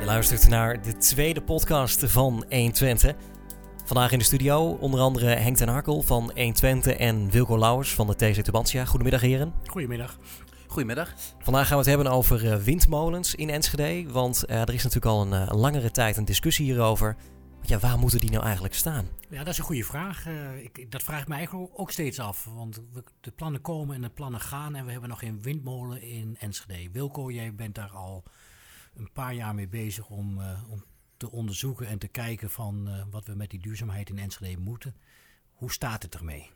Je luistert naar de tweede podcast van 120. Vandaag in de studio onder andere Henk ten Harkel van 120 en Wilco Lauwers van de TC Tubantia. Goedemiddag heren. Goedemiddag. Goedemiddag. Vandaag gaan we het hebben over eh, windmolens in Enschede. Want uh, er is natuurlijk al een, uh, langere tijd een discussie hierover. Ja, waar moeten die nou eigenlijk staan? Ja, dat is een goede vraag. Uh, ik, dat vraag ik me eigenlijk ook steeds af. Want we, de plannen komen en de plannen gaan. En we hebben nog geen windmolen in Enschede. Wilco, jij bent daar al een paar jaar mee bezig om, uh, om te onderzoeken en te kijken van uh, wat we met die duurzaamheid in Enschede moeten. Hoe staat het ermee?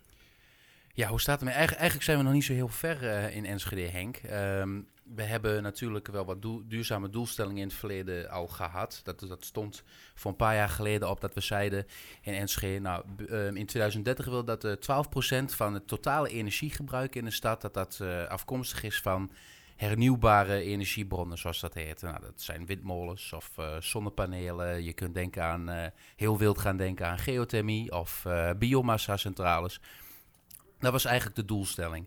Ja, hoe staat het ermee? Eigen, eigenlijk zijn we nog niet zo heel ver uh, in Enschede, Henk. Um, we hebben natuurlijk wel wat duurzame doelstellingen in het verleden al gehad. Dat, dat stond voor een paar jaar geleden op dat we zeiden in Enschede... Nou, um, in 2030 wil dat uh, 12% van het totale energiegebruik in de stad... dat dat afkomstig is van hernieuwbare energiebronnen, zoals dat heet. Nou, dat zijn windmolens of uh, zonnepanelen. Je kunt denken aan, uh, heel wild gaan denken aan geothermie of uh, biomassa-centrales. Dat was eigenlijk de doelstelling.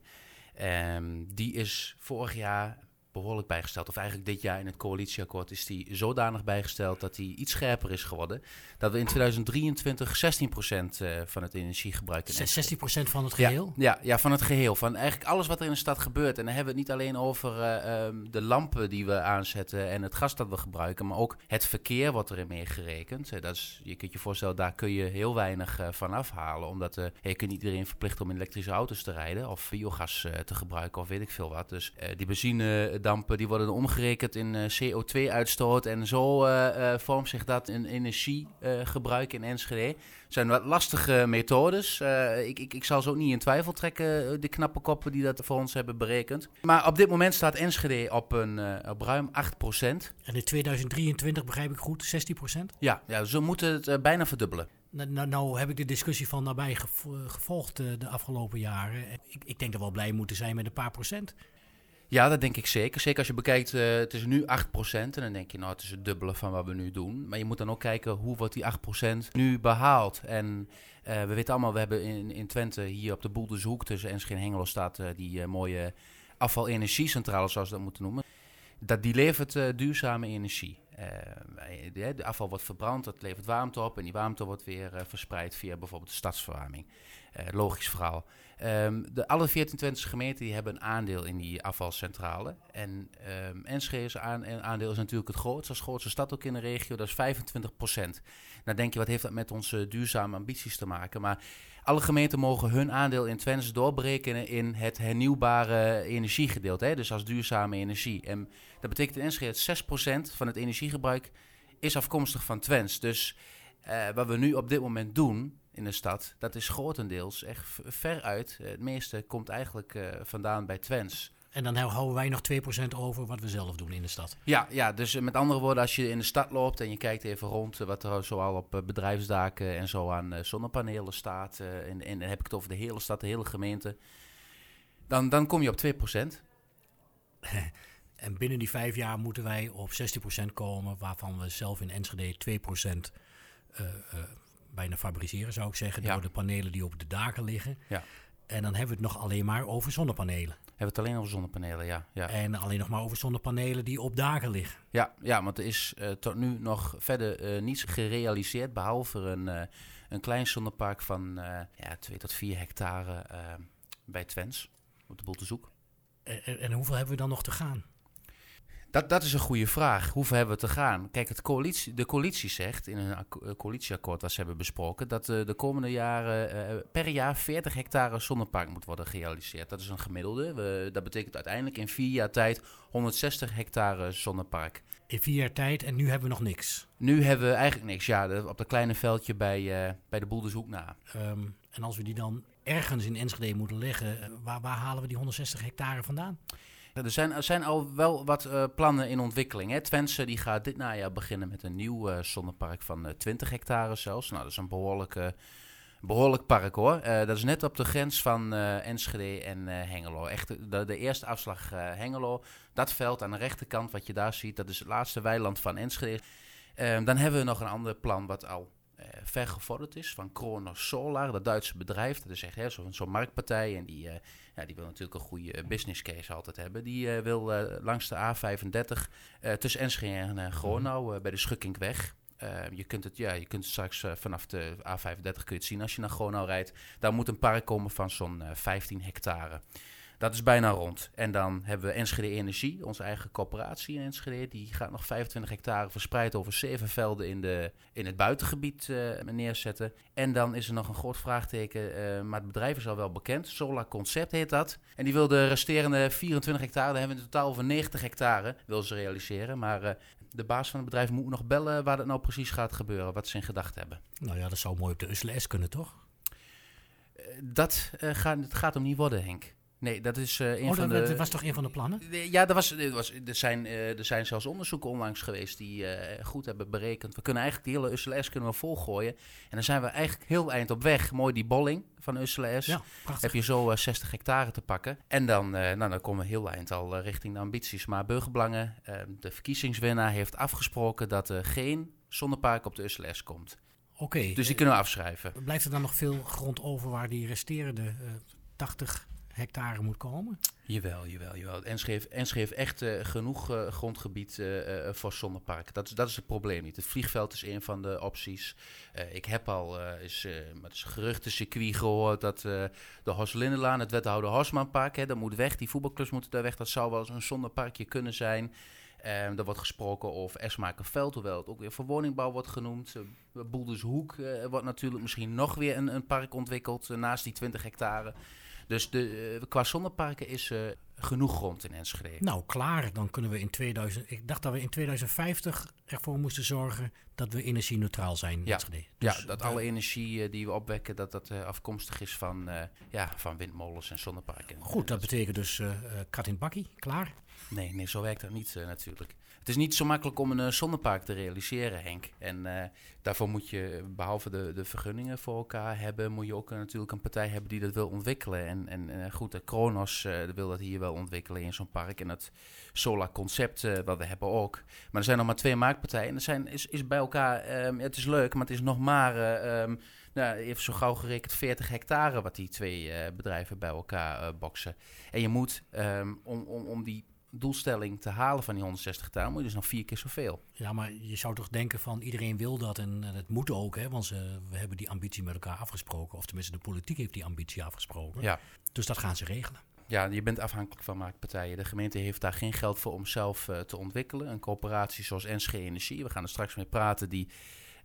Um, die is vorig jaar behoorlijk bijgesteld. Of eigenlijk dit jaar in het coalitieakkoord is die zodanig bijgesteld dat die iets scherper is geworden. Dat we in 2023 16% uh, van het energiegebruik... In 16% van het geheel? Ja, ja, ja, van het geheel. Van eigenlijk alles wat er in de stad gebeurt. En dan hebben we het niet alleen over uh, um, de lampen die we aanzetten en het gas dat we gebruiken. Maar ook het verkeer wordt erin meegerekend. Uh, dat is, je kunt je voorstellen, daar kun je heel weinig van afhalen. Omdat je kunt niet iedereen verplichten om in elektrische auto's te rijden. Of biogas te gebruiken of weet ik veel wat. Dus die benzine dampen die worden omgerekend in uh, CO2-uitstoot. En zo uh, uh, vormt zich dat in energiegebruik in Enschede. Het zijn wat lastige methodes. ik, ik, ik zal ze ook niet in twijfel trekken, de knappe koppen die dat voor ons hebben berekend. Maar op dit moment staat Enschede op, een, op ruim 8%. En in 2023 begrijp ik goed, 16%? Ja, ja ze moeten het bijna verdubbelen. Nou, nou, nou, heb ik de discussie van nabij gevolgd de afgelopen jaren. Ik, ik denk dat we wel blij moeten zijn met een paar procent. Ja, dat denk ik zeker. Zeker als je bekijkt, uh, het is nu 8% en dan denk je, nou, het is het dubbele van wat we nu doen. Maar je moet dan ook kijken, hoe wordt die 8% nu behaald? En uh, we weten allemaal, we hebben in, in Twente, hier op de Boeldershoek tussen Enschede en Hengelo staat uh, die mooie afvalenergiecentrale, zoals we dat moeten noemen. Dat die levert duurzame energie. De, de, afval wordt verbrand, dat levert warmte op en die warmte wordt weer verspreid via bijvoorbeeld de stadsverwarming. logisch verhaal. Um, de, alle 14 Twentse gemeenten die hebben een aandeel in die afvalcentrale. En um, Enschede's aan, aandeel is natuurlijk het grootste, als grootste stad ook in de regio, dat is 25 procent. Nou denk je, wat heeft dat met onze duurzame ambities te maken? Maar alle gemeenten mogen hun aandeel in Twente doorberekenen in het hernieuwbare energiegedeelte. Dus als duurzame energie. En dat betekent in Enschede dat 6 procent van het energiegebruik is afkomstig van Twents. Dus uh, wat we nu op dit moment doen in de stad, dat is grotendeels echt ver uit. Het meeste komt eigenlijk uh, vandaan bij Twents. En dan houden wij nog 2% over wat we zelf doen in de stad. Ja, ja, dus met andere woorden, als je in de stad loopt en je kijkt even rond wat er zoal op bedrijfsdaken en zo aan zonnepanelen staat. En, en dan heb ik het over de hele stad, de hele gemeente. Dan, dan kom je op 2%. en binnen die vijf jaar moeten wij op 16% komen, waarvan we zelf in Enschede 2% uh, uh, bijna fabriceren, zou ik zeggen, ja. door de panelen die op de daken liggen. Ja. En dan hebben we het nog alleen maar over zonnepanelen. Hebben we het alleen over zonnepanelen, ja. ja. En alleen nog maar over zonnepanelen die op daken liggen. Ja, ja want er is uh, tot nu nog verder niets gerealiseerd, behalve een, een klein zonnepark van ja, 2 tot 4 hectare bij Twens, op de Boltezoek. En, en hoeveel hebben we dan nog te gaan? Dat, dat is een goede vraag. Hoeveel hebben we te gaan? Kijk, het coalitie, de coalitie zegt in een coalitieakkoord dat ze hebben besproken... dat uh, de komende jaren uh, per jaar 40 hectare zonnepark moet worden gerealiseerd. Dat is een gemiddelde. We, dat betekent uiteindelijk in vier jaar tijd 160 hectare zonnepark. In vier jaar tijd en nu hebben we nog niks? Nu hebben we eigenlijk niks, ja. Op dat kleine veldje bij, uh, bij de Boeldershoek na. Um, en als we die dan ergens in Enschede moeten leggen... waar, waar halen we die 160 hectare vandaan? Er zijn, er zijn al wel wat uh, plannen in ontwikkeling. Hè. Twente die gaat dit najaar beginnen met een nieuw uh, zonnepark van uh, 20 hectare zelfs. Nou, dat is een behoorlijk, park hoor. dat is net op de grens van Enschede en Hengelo. Echt de, eerste afslag Hengelo. Dat veld aan de rechterkant wat je daar ziet, dat is het laatste weiland van Enschede. Ehm, dan hebben we nog een ander plan wat al vergevorderd is van Kronos Solar, dat Duitse bedrijf. Dat is echt zo'n zo marktpartij en die, ja, die wil natuurlijk een goede business case altijd hebben. Die wil langs de A35 tussen Enschede en Gronau bij de Schukkinkweg. je, kunt het, ja, je kunt straks vanaf de A35 kun je het zien als je naar Gronau rijdt. Daar moet een park komen van zo'n 15 hectare. Dat is bijna rond. En dan hebben we Enschede Energie, onze eigen corporatie in Enschede. Die gaat nog 25 hectare verspreid over zeven velden in, de, in het buitengebied uh, neerzetten. En dan is er nog een groot vraagteken, uh, maar het bedrijf is al wel bekend. Solar Concept heet dat. En die wil de resterende 24 hectare, daar hebben we in totaal over 90 hectare, wil ze realiseren. Maar uh, de baas van het bedrijf moet nog bellen waar dat nou precies gaat gebeuren, wat ze in gedachten hebben. Nou ja, dat zou mooi op de USLS kunnen, toch? dat gaat, het gaat hem niet worden, Henk. Nee, dat is uh, een oh, van dat, de... was toch een van de plannen? Ja, er, was, er, was, er, zijn, uh, er zijn zelfs onderzoeken onlangs geweest die uh, goed hebben berekend. We kunnen eigenlijk de hele USLS kunnen we volgooien. En dan zijn we eigenlijk heel eind op weg. Mooi die bolling van. Ja, Heb je zo 60 hectare te pakken. En dan, nou, dan komen we heel eind al richting de ambities. Maar Burgerbelangen, de verkiezingswinnaar, heeft afgesproken dat er geen zonnepark op de USLS komt. Oké. dus die kunnen we afschrijven. Blijft er dan nog veel grond over waar die resterende 80 hectare moet komen? Jawel, jawel, jawel. Enschede, Enschede echt uh, genoeg uh, grondgebied uh, voor zonnepark. Dat, dat is het probleem niet. Het vliegveld is een van de opties. ik heb al is, met een geruchtencircuit gehoord dat de Hoslindelaan, het wethouder Hosmanpark, hè, dat moet weg. Die voetbalclubs moeten daar weg. Dat zou wel eens een zonneparkje kunnen zijn. Um, er wordt gesproken over Esmakerveld, hoewel het ook weer voor woningbouw wordt genoemd. Boeldershoek wordt natuurlijk misschien nog weer een, een park ontwikkeld naast die 20 hectare. Dus de, uh, qua zonneparken is uh, genoeg grond in Enschede. Nou, klaar. Dan kunnen we in 2000... Ik dacht dat we in 2050 ervoor moesten zorgen dat we energie-neutraal zijn in ja. Enschede. Dus, ja, dat alle energie die we opwekken, dat dat afkomstig is van, ja, van windmolens en zonneparken. Goed, dat betekent dus kat in bakkie, klaar? Nee, nee, zo werkt dat niet natuurlijk. Het is niet zo makkelijk om een uh, zonnepark te realiseren, Henk. En uh, daarvoor moet je, behalve de, de vergunningen voor elkaar hebben, moet je ook uh, natuurlijk een partij hebben die dat wil ontwikkelen. En, en goed, de Kronos wil dat hier wel ontwikkelen in zo'n park. En het Solar Concept, wat we hebben ook. Maar er zijn nog maar twee maakpartijen. En er zijn, is, is bij elkaar, um, het is leuk, maar het is nog maar... Um, nou, even zo gauw gerekend 40 hectare wat die twee bedrijven bij elkaar boksen. En je moet um, om, om, om die doelstelling te halen van die 160 taal, moet je dus nog vier keer zoveel. Ja, maar je zou toch denken van iedereen wil dat en het moet ook, hè? want ze, we hebben die ambitie met elkaar afgesproken. Of tenminste, de politiek heeft die ambitie afgesproken. Ja. Dus dat gaan ze regelen. Ja, je bent afhankelijk van maakpartijen. De gemeente heeft daar geen geld voor om zelf uh, te ontwikkelen. Een coöperatie zoals NSG Energie, we gaan er straks mee praten, die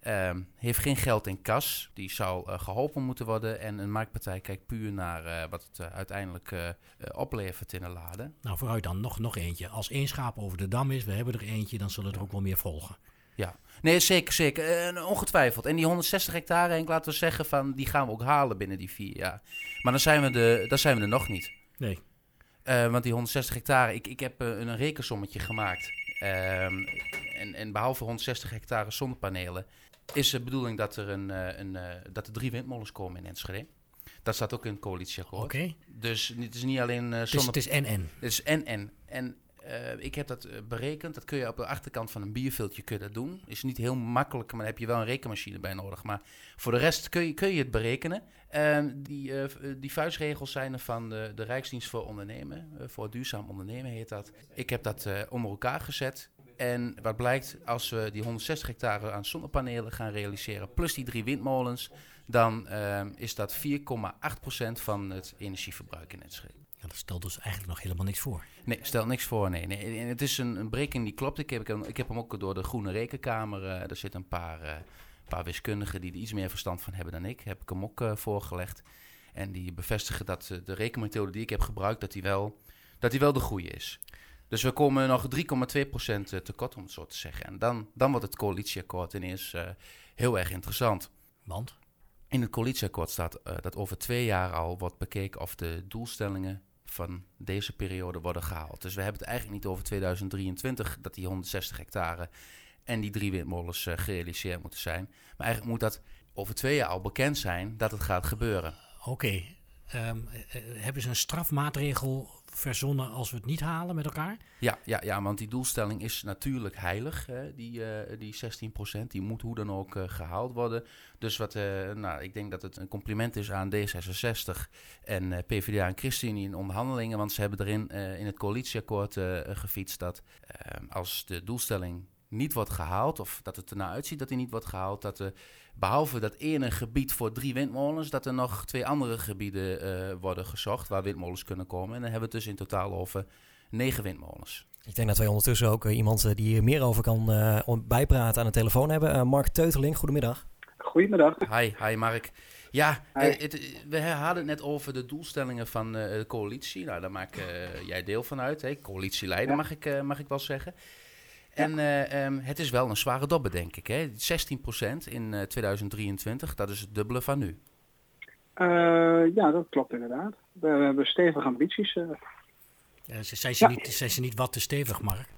Um, heeft geen geld in kas. Die zou uh, geholpen moeten worden. En een marktpartij kijkt puur naar uh, wat het uh, uiteindelijk oplevert in de lade. Nou, vooruit dan nog, nog eentje. Als één schaap over de dam is, we hebben er eentje, dan zullen er ook wel meer volgen. Ja, nee, zeker, zeker. ongetwijfeld. En die 160 hectare, ik laten we zeggen, van, die gaan we ook halen binnen die vier jaar. Maar dan zijn we, de, dan zijn we er nog niet. Nee. want die 160 hectare, ik, ik heb een rekensommetje gemaakt. Um, en, en behalve 160 hectare zonnepanelen is de bedoeling dat er, een, eh, een, uh, dat er drie windmolens komen in Enschede. Dat staat ook in het coalitieakkoord. Oké. Dus het is niet alleen uh, zonne... Het is NN. Het is NN. En ik heb dat berekend. Dat kun je op de achterkant van een bierveeltje kun dat doen. Is niet heel makkelijk, maar daar heb je wel een rekenmachine bij nodig. Maar voor de rest kun je, kun je het berekenen. die, die vuistregels zijn er van de, de Rijksdienst voor Ondernemen. voor duurzaam ondernemen heet dat. Ik heb dat onder elkaar gezet. En wat blijkt, als we die 160 hectare aan zonnepanelen gaan realiseren, plus die drie windmolens, dan uh, is dat 4,8% van het energieverbruik in Enschede. Ja, dat stelt dus eigenlijk nog helemaal niks voor. Nee, stelt niks voor. Nee, nee. En het is een, een berekening die klopt. Ik heb, ik heb hem ook door de Groene Rekenkamer. Uh, er zitten een paar, uh, paar wiskundigen die er iets meer verstand van hebben dan ik. Heb ik hem ook voorgelegd. En die bevestigen dat de rekenmethode die ik heb gebruikt, dat die wel, dat die wel de goede is. Dus we komen nog 3,2% eh, tekort, om het zo te zeggen. En dan, dan wordt het coalitieakkoord ineens uh, heel erg interessant. Want? In het coalitieakkoord staat uh, dat over twee jaar al wordt bekeken of de doelstellingen van deze periode worden gehaald. Dus we hebben het eigenlijk niet over 2023 dat die 160 hectare en die drie windmolens uh, gerealiseerd moeten zijn. Maar eigenlijk moet dat over twee jaar al bekend zijn dat het gaat gebeuren. Oké. Okay. Um, hebben ze een strafmaatregel verzonnen als we het niet halen met elkaar? Ja, ja, ja want die doelstelling is natuurlijk heilig. Hè? Die, uh, die 16%, die moet hoe dan ook uh, gehaald worden. Dus wat, uh, nou, ik denk dat het een compliment is aan D66 en PvdA en ChristenUnie in onderhandelingen. Want ze hebben erin in het coalitieakkoord gefietst dat als de doelstelling niet wordt gehaald, of dat het ernaar uitziet dat hij niet wordt gehaald, dat er behalve dat ene gebied voor drie windmolens, dat er nog twee andere gebieden uh, worden gezocht waar windmolens kunnen komen. En dan hebben we het dus in totaal over negen windmolens. Ik denk dat wij ondertussen ook uh, iemand die hier meer over kan uh, bijpraten aan de telefoon hebben. Mark Teuteling, goedemiddag. Goedemiddag. Hi, hi Mark. Ja, het, we hadden het net over de doelstellingen van de coalitie. Nou, daar maak jij deel van uit. Hè? Coalitieleider ja. mag, ik, mag ik wel zeggen. En uh, um, het is wel een zware dobbe, denk ik. Hè? 16% in uh, 2023, dat is het dubbele van nu. Uh, ja, dat klopt inderdaad. We, we hebben stevige ambities. Ja, zijn, ze ja. niet, zijn ze niet wat te stevig, Mark?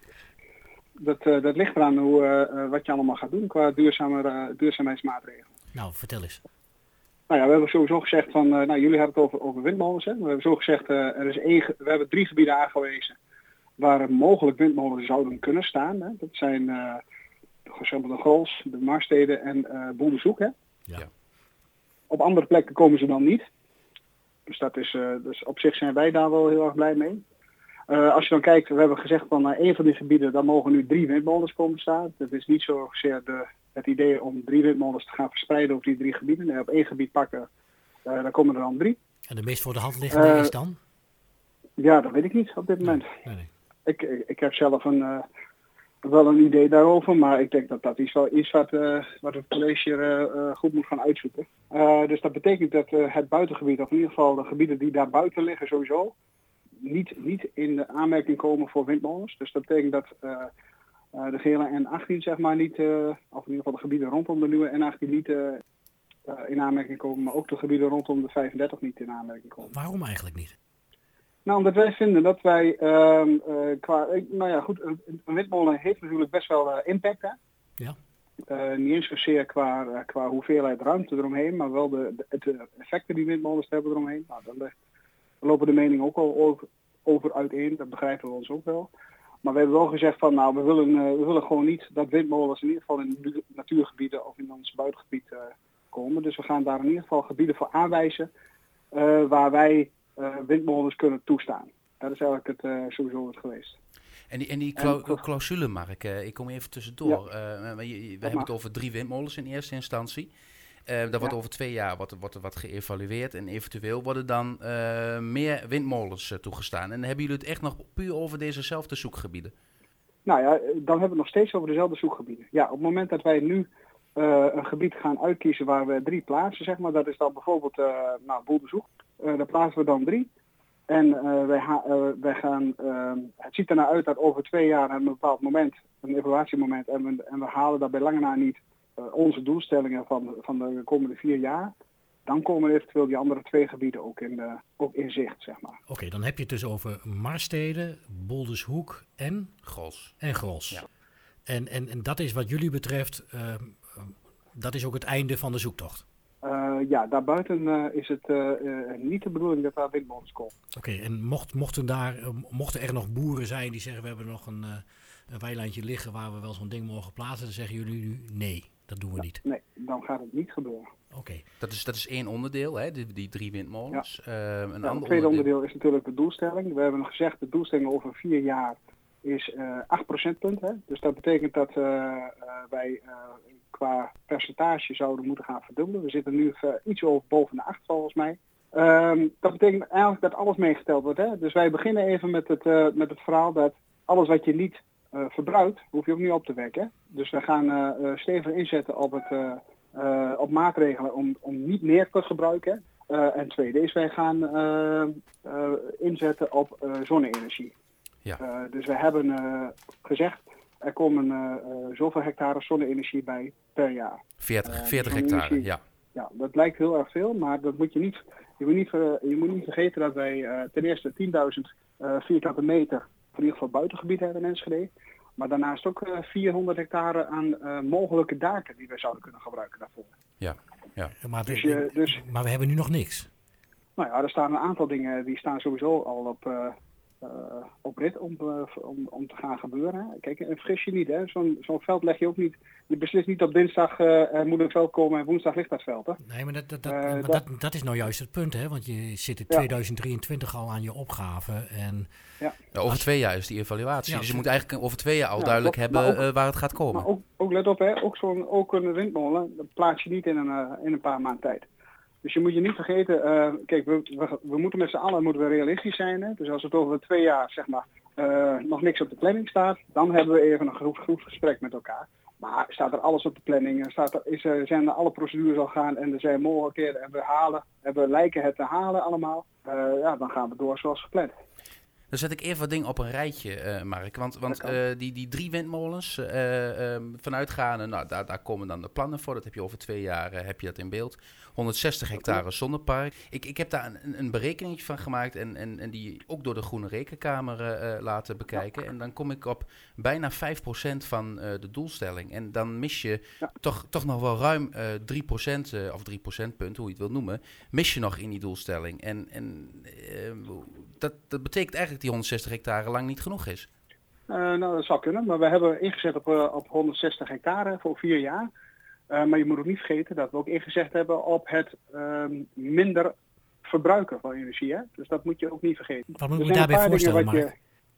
Dat, dat ligt eraan hoe, wat je allemaal gaat doen qua duurzame, duurzaamheidsmaatregelen. Nou, vertel eens. Nou ja, we hebben sowieso gezegd van, nou jullie hebben het over, over windmolens. Hè? We hebben zo gezegd, er is één, we hebben drie gebieden aangewezen waar mogelijk windmolens zouden kunnen staan. Hè. Dat zijn uh, de Grols, de Marsteden en uh. Hè. Ja. Op andere plekken komen ze dan niet. Dus, dat is, uh, dus op zich zijn wij daar wel heel erg blij mee. Uh, als je dan kijkt, we hebben gezegd van uh, een van die gebieden, daar mogen nu drie windmolens komen staan. Dat is niet zozeer de, het idee om drie windmolens te gaan verspreiden over die drie gebieden. Nee, op één gebied pakken, uh, daar komen er dan drie. En de meest voor de hand liggende is dan? Ja, dat weet ik niet op dit moment. Nee, nee ik, ik heb zelf een, uh, wel een idee daarover, maar ik denk dat dat iets wel is wat, uh, wat het college uh, goed moet gaan uitzoeken. dus dat betekent dat het buitengebied, of in ieder geval de gebieden die daar buiten liggen sowieso, niet, niet in de aanmerking komen voor windmolens. Dus dat betekent dat de gele N18 zeg maar niet, of in ieder geval de gebieden rondom de nieuwe N18 niet in aanmerking komen, maar ook de gebieden rondom de 35 niet in aanmerking komen. Waarom eigenlijk niet? Nou, omdat wij vinden dat wij uh, uh, qua, nou ja, goed, een, windmolen heeft natuurlijk best wel uh, impact, hè? Ja. Uh, niet eens zozeer qua, qua hoeveelheid ruimte eromheen, maar wel de, de, de effecten die windmolens hebben eromheen. Nou, daar, lopen de meningen ook al over, over uiteen, dat begrijpen we ons ook wel. Maar we hebben wel gezegd van, nou, we willen, we willen gewoon niet dat windmolens in ieder geval in natuurgebieden of in ons buitengebied komen. Dus we gaan daar in ieder geval gebieden voor aanwijzen waar wij windmolens kunnen toestaan. Dat is eigenlijk het, uh, sowieso het geweest. En die, en die clau clausule, Mark, uh, ik kom even tussendoor. Ja. we hebben het over drie windmolens in eerste instantie. Uh, dat wordt over twee jaar wordt, wordt wat geëvalueerd en eventueel worden dan uh, meer windmolens uh, toegestaan. En hebben jullie het echt nog puur over dezezelfde zoekgebieden? Nou ja, dan hebben we het nog steeds over dezelfde zoekgebieden. Ja, op het moment dat wij nu een gebied gaan uitkiezen waar we drie plaatsen, zeg maar, dat is dan bijvoorbeeld nou, Boeldezoek. Uh, daar plaatsen we dan drie. En uh, wij, uh, wij, gaan, ehm, het ziet ernaar uit dat over twee jaar een bepaald moment, een evaluatiemoment, en we, en we halen daarbij lange na niet onze doelstellingen van, van de komende vier jaar. Dan komen eventueel die andere twee gebieden ook in, ook in zicht, zeg maar. Oké, dan heb je het dus over Marstede, Boldershoek en? Gros. En Gros. Ja. En, en, en dat is wat jullie betreft, dat is ook het einde van de zoektocht? Uh, ja, daarbuiten uh, is het uh, niet de bedoeling dat daar windmolens komen. Oké, okay, en mocht, mochten, daar, mochten er nog boeren zijn die zeggen we hebben nog een, een weilandje liggen waar we wel zo'n ding mogen plaatsen, dan zeggen jullie nu nee, dat doen we ja, niet. Nee, dan gaat het niet gebeuren. Oké. Dat, is, dat is één onderdeel, hè, die, die drie windmolens. Ja. een ja, ander het tweede onderdeel... is natuurlijk de doelstelling. We hebben gezegd de doelstelling over vier jaar is 8 procentpunten. Dus dat betekent dat wij qua percentage zouden moeten gaan verdubbelen. We zitten nu iets over boven de 8 volgens mij. Um, dat betekent eigenlijk dat alles meegeteld wordt. Hè? Dus wij beginnen even met het, uh, met het verhaal dat alles wat je niet uh, verbruikt, hoef je ook niet op te wekken. Dus we gaan uh, stevig inzetten op, het, op maatregelen om, om niet meer te gebruiken. en tweede is wij gaan inzetten op zonne-energie. Ja. dus we hebben gezegd, er komen uh, zoveel hectare zonne-energie bij per jaar. 40, 40 eh, hectare, ja. Ja, dat lijkt heel erg veel, maar dat moet je niet, je moet niet, je moet niet vergeten dat wij ten eerste 10.000 vierkante meter in ieder geval buitengebied hebben in Enschede. Maar daarnaast ook 400 hectare aan mogelijke daken die wij zouden kunnen gebruiken daarvoor. Ja, ja. Maar, dus dus, maar we hebben nu nog niks. Nou ja, er staan een aantal dingen die staan sowieso al op, op rit om, om, om te gaan gebeuren. Kijk, en vergis je niet, zo'n zo'n veld leg je ook niet. Je beslist niet op dinsdag moet een veld komen en woensdag ligt dat veld. Hè? Nee, maar, dat, dat, dat, dat, dat, is nou juist het punt, hè? Want je zit in 2023 al aan je opgave. En ja. over twee jaar is die evaluatie. dus je moet eigenlijk over twee jaar al duidelijk hebben waar het gaat komen. Maar ook, ook let op, hè, ook, zo'n, ook een windmolen, dat plaats je niet in een, in een paar maanden tijd. Dus je moet je niet vergeten, uh, kijk, we, we, moeten met z'n allen moeten we realistisch zijn. Hè? Dus als het over twee jaar zeg maar, uh, nog niks op de planning staat, dan hebben we even een goed, goed gesprek met elkaar. Maar staat er alles op de planning? Staat er, is er, zijn er alle procedures al gaan en er zijn mogelijkheden en we halen, en we lijken het te halen allemaal? Uh, ja, dan gaan we door zoals gepland. Dan zet ik even wat dingen op een rijtje, uh, Mark. Want, want uh, die, die drie windmolens, uh, um, vanuitgaande, nou, daar, daar komen dan de plannen voor. Dat heb je over twee jaar heb je dat in beeld. 160 hectare zonnepark. Ik, ik heb daar een, een berekening van gemaakt en, en, en die ook door de Groene Rekenkamer laten bekijken. En dan kom ik op bijna 5% van de doelstelling. En dan mis je ja. toch, toch nog wel ruim uh, 3%, of 3 procentpunt, hoe je het wilt noemen, mis je nog in die doelstelling. En, en dat, dat betekent eigenlijk dat die 160 hectare lang niet genoeg is. nou, dat zou kunnen, maar we hebben ingezet op, op 160 hectare voor vier jaar. Uh, maar je moet ook niet vergeten dat we ook ingezegd hebben op het uh, minder verbruiken van energie. Hè? Dus dat moet je ook niet vergeten. Wat moet je daarbij voorstellen, je,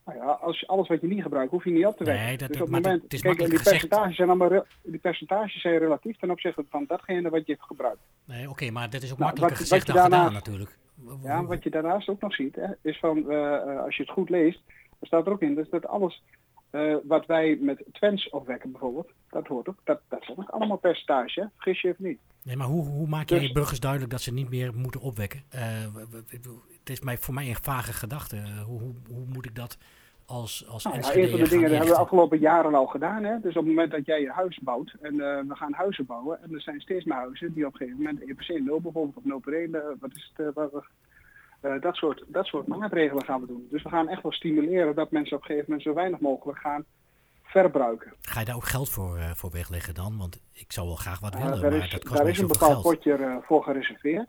nou ja, als alles wat je niet gebruikt, hoef je niet op te wekken. Nee, dat, dus op het moment, het is kijk, die percentages, zijn allemaal, die percentages zijn relatief ten opzichte van datgene wat je gebruikt. Nee, oké, okay, maar dat is ook nou, makkelijker wat, gezegd wat dan daarna, gedaan natuurlijk. Ja, wat je daarnaast ook nog ziet, hè, is van, uh, als je het goed leest, dan staat er ook in dus dat alles uh, wat wij met Twents opwekken bijvoorbeeld, dat hoort ook, dat, dat is ook allemaal percentage, vergis je even niet. Nee, maar hoe, hoe maak je dus, burgers duidelijk dat ze niet meer moeten opwekken? Uh, het is mij, voor mij een vage gedachte. Hoe, hoe, hoe, moet ik dat als, als nou, ja, Een van de dingen hebben we de afgelopen jaren al gedaan. Hè? Dus op het moment dat jij je huis bouwt en we gaan huizen bouwen, en er zijn steeds meer huizen die op een gegeven moment EPC 0 bijvoorbeeld, of 0 per 1, wat is het, we uh, dat, soort, dat soort maatregelen gaan we doen. Dus we gaan echt wel stimuleren dat mensen op een gegeven moment zo weinig mogelijk gaan verbruiken. Ga je daar ook geld voor, uh, voor wegleggen dan? Want ik zou wel graag wat willen, uh, maar is, dat kost Daar is een bepaald potje voor gereserveerd.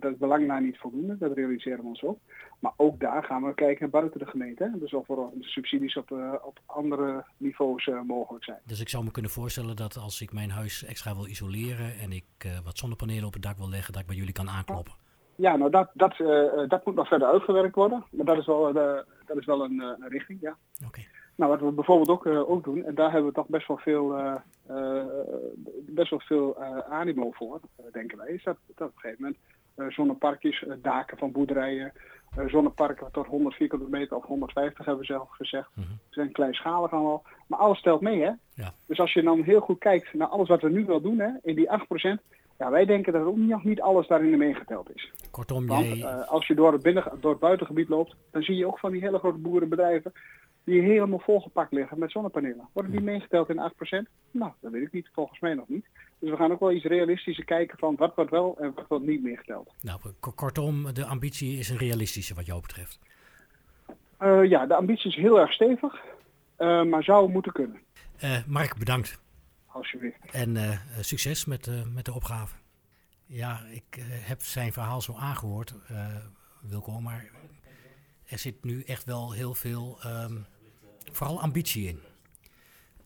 dat is belang naar niet voldoende, dat realiseren we ons op. Maar ook daar gaan we kijken buiten de gemeente. Dus of er subsidies op, op andere niveaus mogelijk zijn. Dus ik zou me kunnen voorstellen dat als ik mijn huis extra wil isoleren en ik wat zonnepanelen op het dak wil leggen, dat ik bij jullie kan aankloppen. Ja, nou dat, dat, dat moet nog verder uitgewerkt worden. Maar dat is wel, dat is wel een, een richting, ja. Okay. Nou, wat we bijvoorbeeld ook, ook doen, en daar hebben we toch best wel veel, best wel veel animo voor, denken wij, is dat, dat op een gegeven moment zonneparkjes, daken van boerderijen, zonneparken tot 100 vierkante meter of 150 hebben we zelf gezegd. Mm -hmm. Ze zijn kleinschalig allemaal. Maar alles telt mee, hè? Ja. Dus als je dan heel goed kijkt naar alles wat we nu wel doen, hè, in die 8%, ja, wij denken dat ook nog niet alles daarin meegeteld is. Kortom, Want, jij... uh, als je door het, binnen, door het buitengebied loopt, dan zie je ook van die hele grote boerenbedrijven die helemaal volgepakt liggen met zonnepanelen. Worden die meegeteld in 8%? Nou, dat weet ik niet. Volgens mij nog niet. Dus we gaan ook wel iets realistischer kijken van wat wordt wel en wat wordt niet meegeteld. Nou, kortom, de ambitie is een realistische wat jou betreft. Uh, ja, de ambitie is heel erg stevig, uh, maar zou moeten kunnen. Mark, bedankt. Alsjeblieft. En succes met, met de opgave. Ja, ik heb zijn verhaal zo aangehoord, Wilco, maar er zit nu echt wel heel veel, um, vooral ambitie in.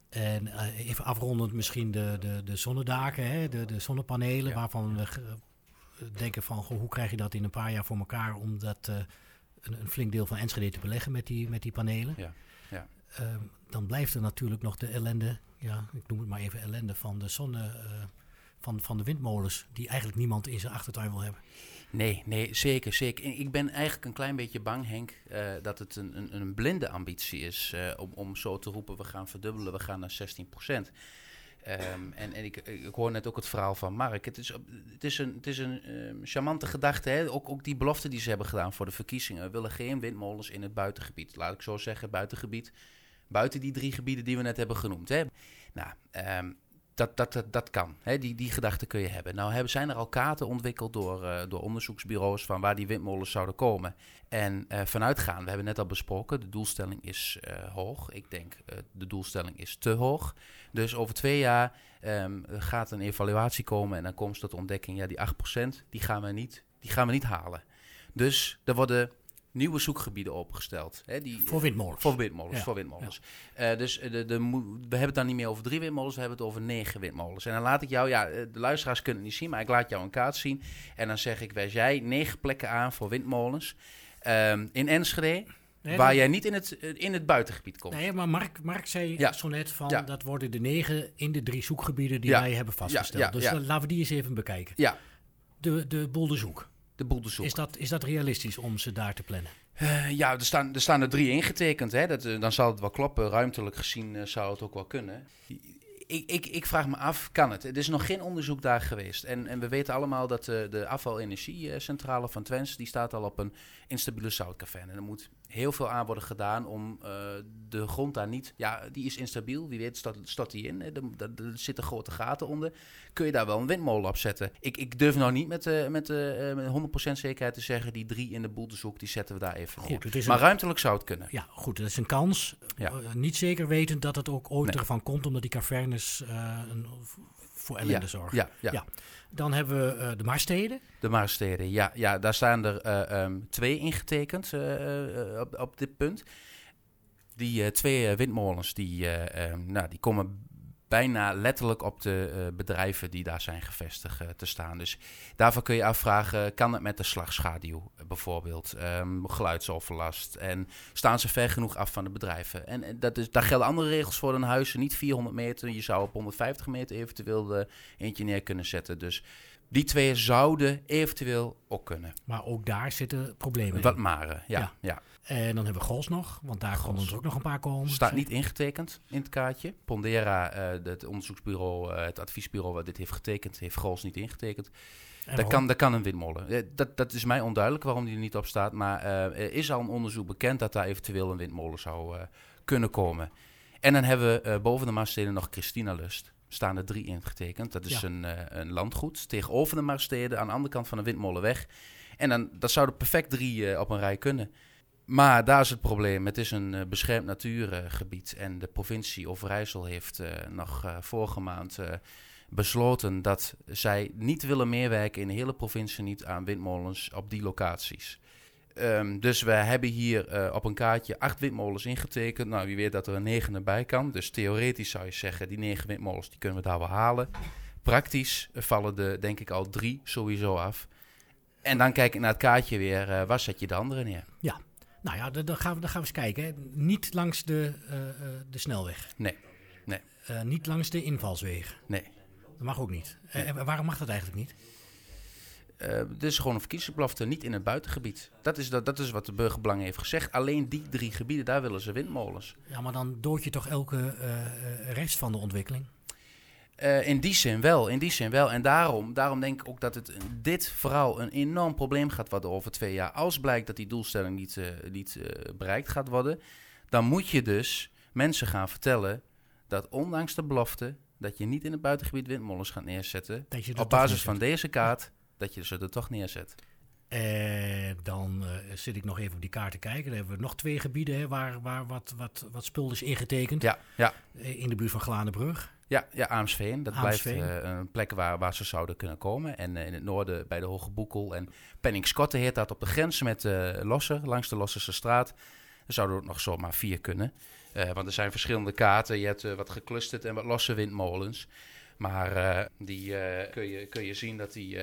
En even afrondend misschien de, de, de zonnedaken, hè, de, de zonnepanelen, ja. waarvan we denken van goh, hoe krijg je dat in een paar jaar voor elkaar om dat een, een, flink deel van Enschede te beleggen met die, met die panelen. Ja. Ja. Um, dan blijft er natuurlijk nog de ellende, ja, ik noem het maar even ellende van de zonne, van, van de windmolens, die eigenlijk niemand in zijn achtertuin wil hebben. Nee, nee, zeker, zeker. Ik ben eigenlijk een klein beetje bang, Henk, uh, dat het een, een, een, blinde ambitie is uh, om, om zo te roepen, we gaan verdubbelen, we gaan naar 16 procent. Um, en en ik, ik, hoor net ook het verhaal van Mark. Het is, het is een, het is een um, charmante gedachte. Hè? Ook, ook die belofte die ze hebben gedaan voor de verkiezingen. We willen geen windmolens in het buitengebied. Laat ik zo zeggen, buitengebied. Buiten die drie gebieden die we net hebben genoemd. Hè? Nou, um, dat, dat, dat, dat kan. Hè? Die, die gedachte kun je hebben. Nou hebben, zijn er al kaarten ontwikkeld door, uh, door onderzoeksbureaus van waar die windmolens zouden komen. En uh, vanuitgaan, we hebben net al besproken, de doelstelling is uh, hoog. Ik denk de doelstelling is te hoog. Dus over twee jaar um, gaat een evaluatie komen en dan komt tot ontdekking, ja die 8% die gaan we niet, die gaan we niet halen. Dus er worden nieuwe zoekgebieden opgesteld. Hè, die, Voor windmolens. Voor windmolens, Ja, voor windmolens. Eh, dus eh, de, de, we hebben het dan niet meer over drie windmolens, we hebben het over negen windmolens. En dan laat ik jou, ja, eh, de luisteraars kunnen het niet zien, maar ik laat jou een kaart zien. En dan zeg ik, wijs jij negen plekken aan voor windmolens. Ehm, in Enschede, Nee, waar jij niet in het, eh, in het buitengebied komt. Nee, maar Mark, Mark zei Ja. zo net van Ja. dat worden de negen in de drie zoekgebieden die wij hebben vastgesteld. Dus laten we die eens even bekijken. Ja, De, de boel de boel te zoeken. Is dat, is dat realistisch om ze daar te plannen? Eh, ja, er staan, er staan er drie ingetekend. Hè? Dat, eh, dan zal het wel kloppen. Ruimtelijk gezien eh, zou het ook wel kunnen. Ik, ik, ik vraag me af, kan het? Er is nog geen onderzoek daar geweest. En, en we weten allemaal dat de afvalenergiecentrale van Twens... die staat al op een instabiele zoutkaverne. En er moet heel veel aan worden gedaan om eh, de grond daar niet... Ja, die is instabiel. Wie weet stort, stort die in. Er, zitten grote gaten onder. Kun je daar wel een windmolen op zetten? Ik, ik durf nou niet met, eh, met, eh, met 100% zekerheid te zeggen... die drie in de boeldezoek, die zetten we daar even. Goed, het is Maar een, ruimtelijk zou het kunnen. ja, goed, dat is een kans. Ja. Niet zeker wetend dat het ook ooit Nee. ervan komt, omdat die cavernes een, voor ellende zorgen. Ja, ja. Ja. Dan hebben we eh, de Maarsteden. de Maarsteden. Ja, ja, daar staan er eh, ehm, twee ingetekend eh, op, op dit punt. Die twee windmolens die, eh, ehm, nou, die komen bijna letterlijk op de eh, bedrijven die daar zijn gevestigd eh, te staan. Dus daarvoor kun je afvragen, kan het met de slagschaduw eh, bijvoorbeeld? Ehm, geluidsoverlast. En staan ze ver genoeg af van de bedrijven? En, en dat is, daar gelden andere regels voor dan huizen. Niet 400 meter, je zou op 150 meter eventueel eentje neer kunnen zetten. Dus die twee zouden eventueel ook kunnen. Maar ook daar zitten problemen Wat in. mare, ja. Ja. ja. En dan hebben we Gols nog, want daar konden Gols. er ook nog een paar komen. Staat niet ingetekend in het kaartje. Pondera, eh, het onderzoeksbureau, eh, het adviesbureau wat dit heeft getekend, heeft Grols niet ingetekend. En Dat kan, dat kan een windmolen. Eh, Dat, dat is mij onduidelijk waarom die er niet op staat. Maar er is al een onderzoek bekend dat daar eventueel een windmolen zou kunnen komen. En dan hebben we boven de Maasteden nog Christina Lust. Staan er drie ingetekend. Dat is Ja. een, een landgoed tegenover de Maasteden aan de andere kant van de windmolenweg. En dan, dat zouden perfect drie op een rij kunnen. Maar daar is het probleem. Het is een eh, beschermd natuurgebied. en de provincie Overijssel heeft eh, nog eh, vorige maand besloten dat zij niet willen meewerken in de hele provincie niet aan windmolens op die locaties. Ehm, dus we hebben hier op een kaartje acht windmolens ingetekend. Nou, wie weet dat er een negen erbij kan. Dus theoretisch zou je zeggen, die negen windmolens die kunnen we daar wel halen. Praktisch vallen er denk ik al drie sowieso af. En dan kijk ik naar het kaartje weer, waar zet je de andere neer? Nou ja, dan, gaan we, dan gaan we eens kijken. Hè. Niet langs de, eh, eh, de snelweg. Nee, nee. Eh, niet langs de invalswegen. Nee. Dat mag ook niet. En waarom mag dat eigenlijk niet? Eh, dit is gewoon een verkiezingsbelofte, niet in het buitengebied. Dat is, dat, dat is wat de burgerbelang heeft gezegd. Alleen die drie gebieden, daar willen ze windmolens. Ja, maar dan dood je toch elke rest van de ontwikkeling? Eh, in die zin wel, in die zin wel. En daarom, daarom denk ik ook dat het dit vooral een enorm probleem gaat worden over twee jaar. Als blijkt dat die doelstelling niet, eh, niet eh, bereikt gaat worden, dan moet je dus mensen gaan vertellen dat ondanks de belofte dat je niet in het buitengebied windmolens gaat neerzetten, er op basis van deze kaart, dat je ze er toch neerzet. Eh, dan zit ik nog even op die kaart te kijken. Dan hebben we nog twee gebieden hè, waar, waar wat, wat, wat spul is ingetekend. Ja, ja. In de buurt van Glanenbrug. Ja, ja Aamsveen. Dat Aamsveen. blijft eh, een plek waar, waar ze zouden kunnen komen. En eh, in het noorden bij de Hoge Boekel. En Penningskotte heet dat op de grens met eh Losser, langs de Losserse straat. Er zouden ook nog zomaar vier kunnen. Want er zijn verschillende kaarten. Je hebt wat geclusterd en wat losse windmolens. Maar die kun, je, kun je zien dat die...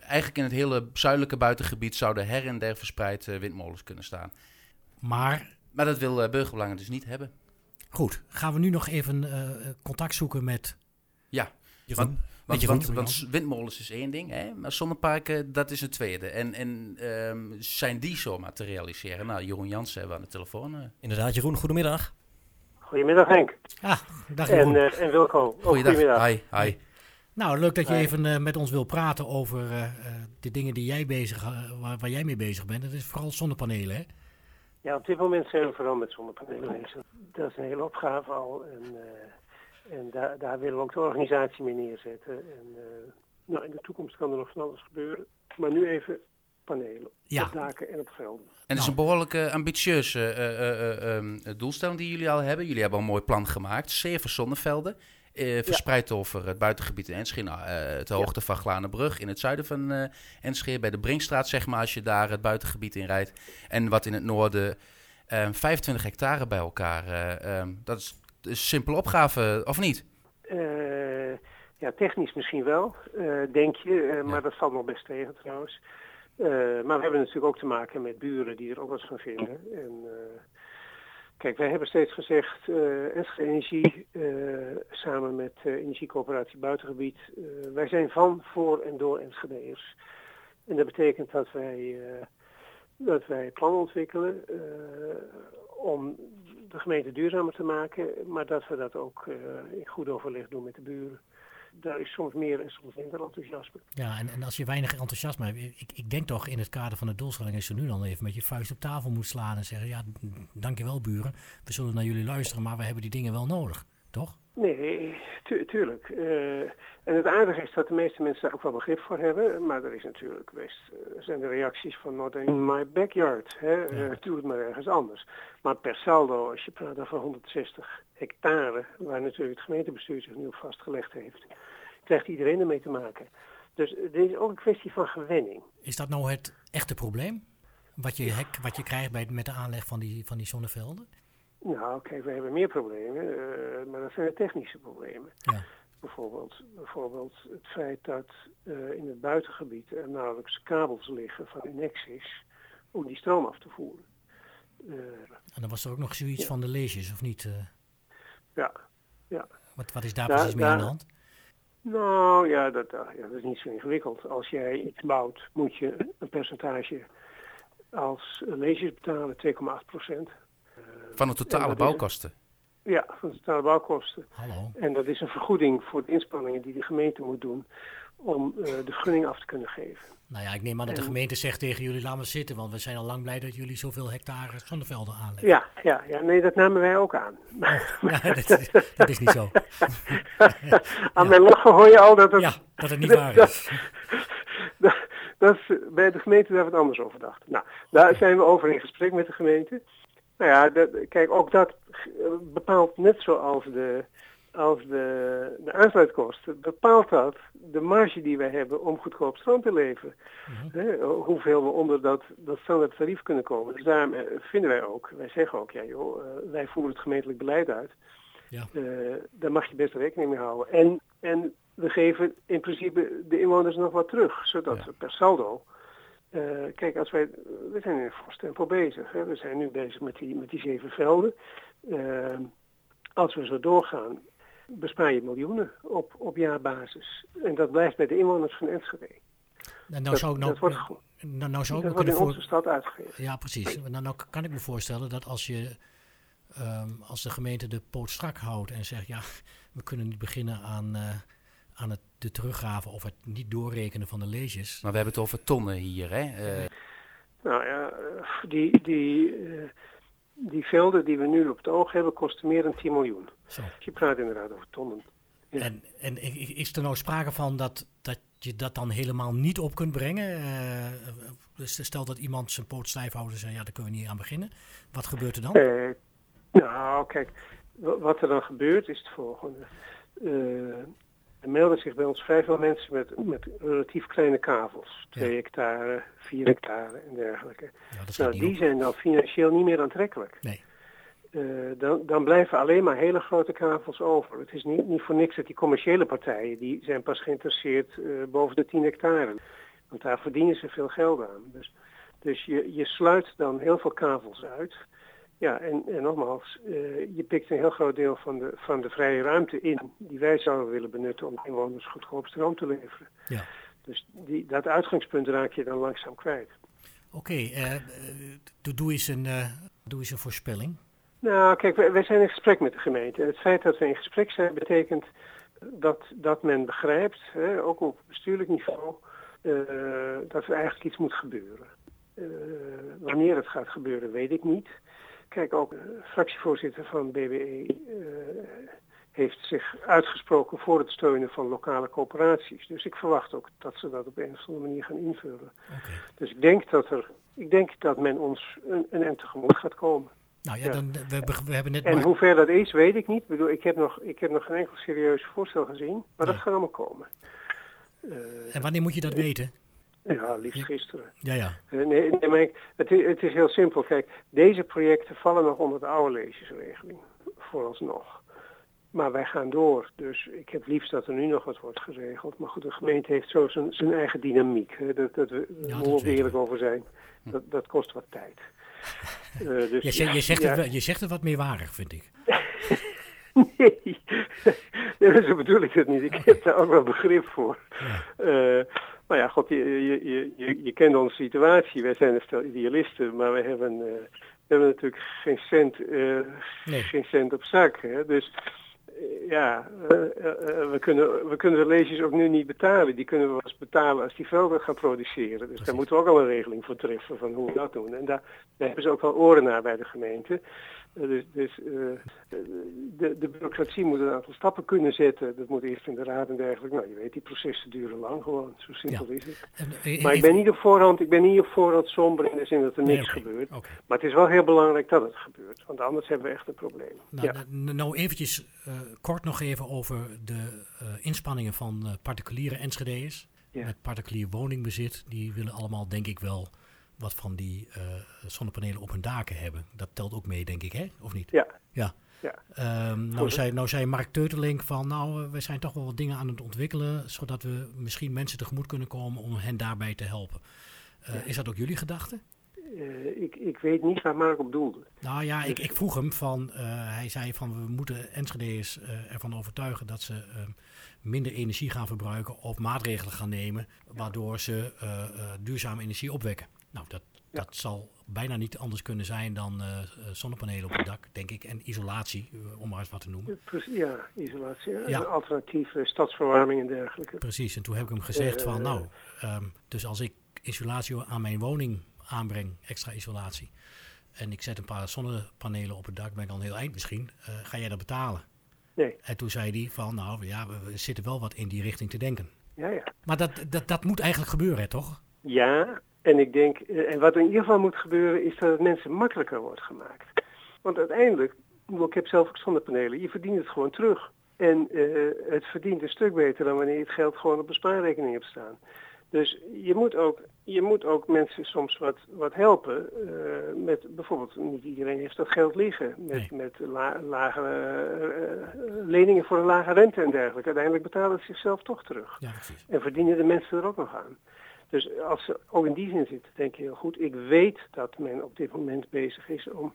eigenlijk in het hele zuidelijke buitengebied zouden her en der verspreid windmolens kunnen staan. Maar Maar dat wil burgerbelangen dus niet hebben. Goed, gaan we nu nog even eh, contact zoeken met... Ja, Jeroen, Want, want, windmolens is één ding, hè? maar zonneparken, dat is een tweede. En, en ehm, zijn die zomaar te realiseren? Nou, Jeroen Jansen hebben we aan de telefoon. eh. inderdaad, Jeroen, goedemiddag. Goedemiddag Henk. Ah, dag En, Jeroen. eh, en Wilco. Goedemiddag. Hi, hi. Nou, leuk dat je Hi. even met ons wil praten over eh, eh, de dingen die jij bezig, waar, waar jij mee bezig bent. Dat is vooral zonnepanelen, hè? Ja, op dit moment zijn we vooral met zonnepanelen bezig. Dat is een hele opgave al. En, eh, en daar, daar willen we ook de organisatie mee neerzetten. En, eh, nou, in de toekomst kan er nog van alles gebeuren. Maar nu even panelen. Ja. Op daken en op velden. En het is Nou. een behoorlijk eh, ambitieuze eh, eh, eh, ehm, doelstelling die jullie al hebben. Jullie hebben al een mooi plan gemaakt. Zeven zonnevelden. Eh, verspreid over het buitengebied in Enschede. Nou, de hoogte van Glanenbrug in het zuiden van uh, Enschede, bij de Brinkstraat, zeg maar, als je daar het buitengebied in rijdt. En wat in het noorden 25 ehm, hectare bij elkaar. Um, dat is, een simpele opgave, of niet? ja, technisch misschien wel, denk je, maar dat valt nog best tegen trouwens. maar we hebben natuurlijk ook te maken met buren die er ook wat van vinden. En, Kijk, wij hebben steeds gezegd, uh, Enschede Energie, uh, samen met uh, Energiecoöperatie Buitengebied, wij zijn van, voor en door Enschedeers. En dat betekent dat wij, dat wij plannen ontwikkelen om de gemeente duurzamer te maken, maar dat we dat ook in goed overleg doen met de buren daar is soms meer en soms minder enthousiasme. Ja, en, en als je weinig enthousiasme hebt, ik, ik denk toch in het kader van de doelstelling is je nu dan even met je vuist op tafel moet slaan en zeggen, ja, dankjewel buren, we zullen naar jullie luisteren, maar we hebben die dingen wel nodig, toch? Nee, tuurlijk. Uh, en het aardige is dat de meeste mensen daar ook wel begrip voor hebben. Maar er is natuurlijk best, uh, zijn de reacties van not in my backyard. Hè? Ja. Uh, doe het maar ergens anders. Maar per saldo, als je praat over 160 hectare, waar natuurlijk het gemeentebestuur zich nu op vastgelegd heeft, krijgt iedereen ermee te maken. Dus dit is ook een kwestie van gewenning. Is dat nou het echte probleem? Wat je, hek, wat je krijgt bij, met de aanleg van die, van die zonnevelden? Nou, kijk, we hebben meer problemen, uh, maar dat zijn de technische problemen. Ja. Bijvoorbeeld, bijvoorbeeld het feit dat uh, in het buitengebied er nauwelijks kabels liggen van Enexis om die stroom af te voeren. Uh, en dan was er ook nog zoiets ja. van de leesjes, of niet? Ja, ja. Wat, wat is daar da, precies mee aan de hand? Nou ja dat, ja, dat is niet zo ingewikkeld. Als jij iets bouwt, moet je een percentage als leesjes betalen, 2,8 procent. Van de totale bouwkosten? ja, van de totale bouwkosten. Hallo. En dat is een vergoeding voor de inspanningen die de gemeente moet doen om uh, de gunning af te kunnen geven. Nou ja, ik neem aan dat de gemeente zegt tegen jullie, laat maar zitten, want we zijn al lang blij dat jullie zoveel hectare zonnevelden aanleggen. Ja, ja, ja, nee, dat namen wij ook aan. Oh, dat, dat, is niet zo. aan ja. mijn lachen hoor je al dat het... Ja, dat het niet waar is. dat, dat bij de gemeente daar wat anders over dacht. Nou, daar zijn we over in gesprek met de gemeente. Nou ja, dat, kijk, ook dat bepaalt net zoals de, als de, de aansluitkosten, bepaalt dat de marge die wij hebben om goedkoop stroom te leveren. Mm -hmm. hoeveel we onder dat, dat standaard tarief kunnen komen. Dus daarom vinden wij ook, wij zeggen ook, ja joh, uh, wij voeren het gemeentelijk beleid uit. Ja. Uh, daar mag je best rekening mee houden. En, en we geven in principe de inwoners nog wat terug, zodat ja. we per saldo uh, kijk, als wij, we zijn in fors tempo bezig. Hè. We zijn nu bezig met die, met die zeven velden. Uh, als we zo doorgaan, bespaar je miljoenen op, op jaarbasis. En dat blijft bij de inwoners van Enschede. Nou, nou zou, nou, dat wordt, nou, nou zou dat wordt in onze stad uitgegeven. Ja, precies. Nou, nou kan ik me voorstellen dat als je... Um, als de gemeente de poot strak houdt en zegt... ja, we kunnen niet beginnen aan... Uh, aan het, de teruggave of het niet doorrekenen van de leges. Maar we hebben het over tonnen hier, hè? Uh... Nou ja, die, die, uh, die velden die we nu op het oog hebben kosten meer dan 10 miljoen. Zo. Je praat inderdaad over tonnen. Ja. En, en is er nou sprake van dat, dat je dat dan helemaal niet op kunt brengen? Uh, dus stel dat iemand zijn poot stijf houdt en zegt, ja, daar kunnen we niet aan beginnen. Wat gebeurt er dan? nou, kijk, wat er dan gebeurt is het volgende. Er melden zich bij ons vrij veel mensen met, met relatief kleine kavels. 2 ja. hectare, 4 hectare en dergelijke. Ja, nou, die op. zijn dan financieel niet meer aantrekkelijk. Nee. Uh, dan, dan blijven alleen maar hele grote kavels over. Het is niet, niet voor niks dat die commerciële partijen, die zijn pas geïnteresseerd uh, boven de 10 hectare. Want daar verdienen ze veel geld aan. Dus, dus je, je sluit dan heel veel kavels uit. Ja, en, en nogmaals, uh, je pikt een heel groot deel van de, van de vrije ruimte in die wij zouden willen benutten om inwoners goedkoop stroom te leveren. Ja. Dus die, dat uitgangspunt raak je dan langzaam kwijt. Oké, okay, uh, doe, doe, eens een, uh, doe eens een voorspelling. Nou, kijk, wij, wij zijn in gesprek met de gemeente. Het feit dat we in gesprek zijn betekent dat, dat men begrijpt, hè, ook op bestuurlijk niveau, dat er eigenlijk iets moet gebeuren. wanneer het gaat gebeuren, weet ik niet. Kijk, ook de fractievoorzitter van BBE uh, heeft zich uitgesproken voor het steunen van lokale coöperaties. Dus ik verwacht ook dat ze dat op een of andere manier gaan invullen. Okay. Dus ik denk dat, er, ik denk dat men ons een, een eind tegemoet gaat komen. Nou ja, Ja. Dan, we, we, hebben net En maar... hoe ver dat is, weet ik niet. Ik, bedoel, ik, heb, nog, ik heb nog geen enkel serieus voorstel gezien, maar dat gaat allemaal komen. Eh, En wanneer moet je dat weten? Ja, liefst gisteren. Ja, ja. Eh, nee, nee, maar ik- het, is, het is heel simpel. Kijk, deze projecten vallen nog onder de oude leesjesregeling, vooralsnog. Maar wij gaan door, dus ik heb liefst dat er nu nog wat wordt geregeld. Maar goed, de gemeente heeft zo zijn, zijn eigen dynamiek. Hè. Dat, dat we dat we. eerlijk over zijn. Dat, dat kost wat tijd. Eh, dus, Je, zegt- je, zegt ja. het, je zegt het wat meerwarig, vind ik. Nee, nee, zo bedoel ik het niet. Ik heb daar ook wel begrip voor. Ja. Eh, maar ja, god, je, je, je, je, kent onze situatie. Wij zijn een stel idealisten, maar we hebben, eh, we hebben natuurlijk geen cent, eh, Nee. geen cent op zak. Hè? Dus ja, eh, eh, eh, we, kunnen, we kunnen de lezers ook nu niet betalen. Die kunnen we pas betalen als die velden gaan produceren. Dus Precies. daar moeten we ook al een regeling voor treffen van hoe we dat doen. En daar, daar hebben ze ook wel oren naar bij de gemeente. Dus dus de, de bureaucratie moet een aantal stappen kunnen zetten. Dat moet eerst in de raad en dergelijke. Nou, je weet, die processen duren lang gewoon. Zo simpel is het. En, Maar ik ben niet op voorhand, ik ben niet op voorhand somber in de zin dat er Nee, niks gebeurt. Maar het is wel heel belangrijk dat het gebeurt. Want anders hebben we echt een probleem. Nou, ja. nou eventjes kort nog even over de eh, inspanningen van eh, particuliere Enschede'ers. Ja. Met particulier woningbezit. Die willen allemaal denk ik wel wat van die eh, zonnepanelen op hun daken hebben. Dat telt ook mee denk ik, hè? Of niet? Ja. Ja. Ja. Ehm, nou, zei, nou zei Mark Teuterlink van, nou, eh, we zijn toch wel wat dingen aan het ontwikkelen, zodat we misschien mensen tegemoet kunnen komen om hen daarbij te helpen. Eh, Is dat ook jullie gedachte? Eh, ik, ik weet niet waar Mark op doelde. Nou ja, ik, ik vroeg hem van, eh, hij zei van we moeten Enschede'ers eh, ervan overtuigen dat ze minder energie gaan verbruiken of maatregelen gaan nemen, waardoor ze duurzame energie opwekken. Nou, dat, Ja. dat zal bijna niet anders kunnen zijn dan zonnepanelen op het dak, denk ik, en isolatie, om maar eens wat te noemen. Ja, isolatie, ja. Alternatieve stadsverwarming en dergelijke. Precies, en toen heb ik hem gezegd van, nou, ehm, dus als ik isolatie aan mijn woning aanbreng, extra isolatie, en ik zet een paar zonnepanelen op het dak, ben ik al een heel eind misschien, eh, ga jij dat betalen? Nee, En toen zei hij van, nou ja, we, zitten wel wat in die richting te denken. ja, ja. Maar dat, dat, dat moet eigenlijk gebeuren, hè, toch? Ja, en ik denk, eh, en wat in ieder geval moet gebeuren, is dat het mensen makkelijker wordt gemaakt. Want uiteindelijk, ik heb zelf ook zonnepanelen, je verdient het gewoon terug. En eh, het verdient een stuk beter dan wanneer je het geld gewoon op een spaarrekening hebt staan. Dus je moet ook, je moet ook mensen soms wat, wat helpen. eh, met bijvoorbeeld, niet iedereen heeft dat geld liggen. Met, Nee. met la, lagere eh, leningen voor een lage rente en dergelijke. Uiteindelijk betalen het zichzelf toch terug. Ja. En verdienen de mensen er ook nog aan. Dus als ze ook in die zin zitten, denk je heel goed. Ik weet dat men op dit moment bezig is om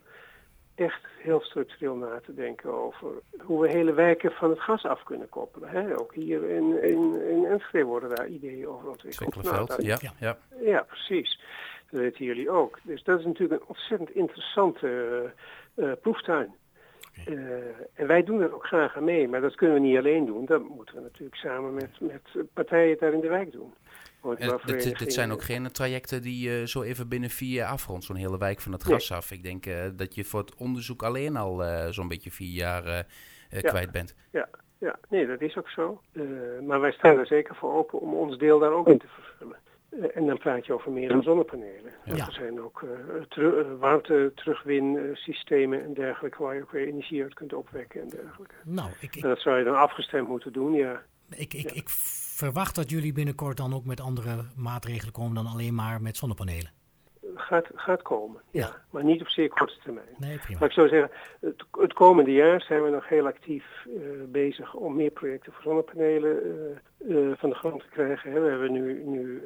echt heel structureel na te denken over hoe we hele wijken van het gas af kunnen koppelen. Hè? Ook hier in, in, in Enschede worden daar ideeën over ontwikkeld. Nou, ja, ja. ja. ja, precies. Dat weten jullie ook. Dus dat is natuurlijk een ontzettend interessante eh, eh, proeftuin. Eh, en wij doen er ook graag aan mee, maar dat kunnen we niet alleen doen. Dat moeten we natuurlijk samen met, met partijen daar in de wijk doen. En dit, zijn ook geen trajecten die je zo even binnen vier jaar afrondt, zo'n hele wijk van het Nee. gas af. Ik denk eh, dat je voor het onderzoek alleen al eh, zo'n beetje vier jaar eh, eh, Ja. kwijt bent. Ja, nee, dat is ook zo. Eh, maar wij staan er zeker voor open om ons deel daar ook in te vervullen. Eh, en dan praat je over meer dan zonnepanelen. Ja. Er zijn ook eh teru- eh, warmte terugwinsystemen en dergelijke waar je ook weer energie uit kunt opwekken en dergelijke. Nou, ik, ik, En dat zou je dan afgestemd moeten doen, ja. ik, ik, ik verwacht dat jullie binnenkort dan ook met andere maatregelen komen dan alleen maar met zonnepanelen. Gaat, gaat komen, ja. Ja. Maar niet op zeer korte termijn. Nee, prima. Maar ik zou zeggen, het, het komende jaar zijn we nog heel actief eh, bezig om meer projecten voor zonnepanelen eh, eh, van de grond te krijgen. Hè. We hebben nu, nu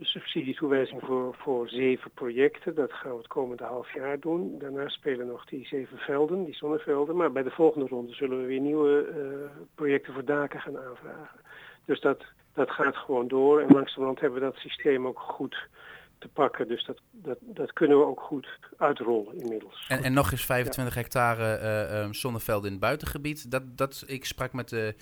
subsidietoewijzing voor, voor zeven projecten. Dat gaan we het komende half jaar doen. Daarna spelen nog die zeven velden, die zonnevelden. Maar bij de volgende ronde zullen we weer nieuwe projecten voor daken gaan aanvragen. Dus dat, dat gaat gewoon door. En langzamerhand hebben we dat systeem ook goed te pakken. Dus dat, dat, dat kunnen we ook goed uitrollen inmiddels. En, en nog eens 25 hectare eh, ehm, zonnevelden in het buitengebied. Dat, dat, ik sprak met de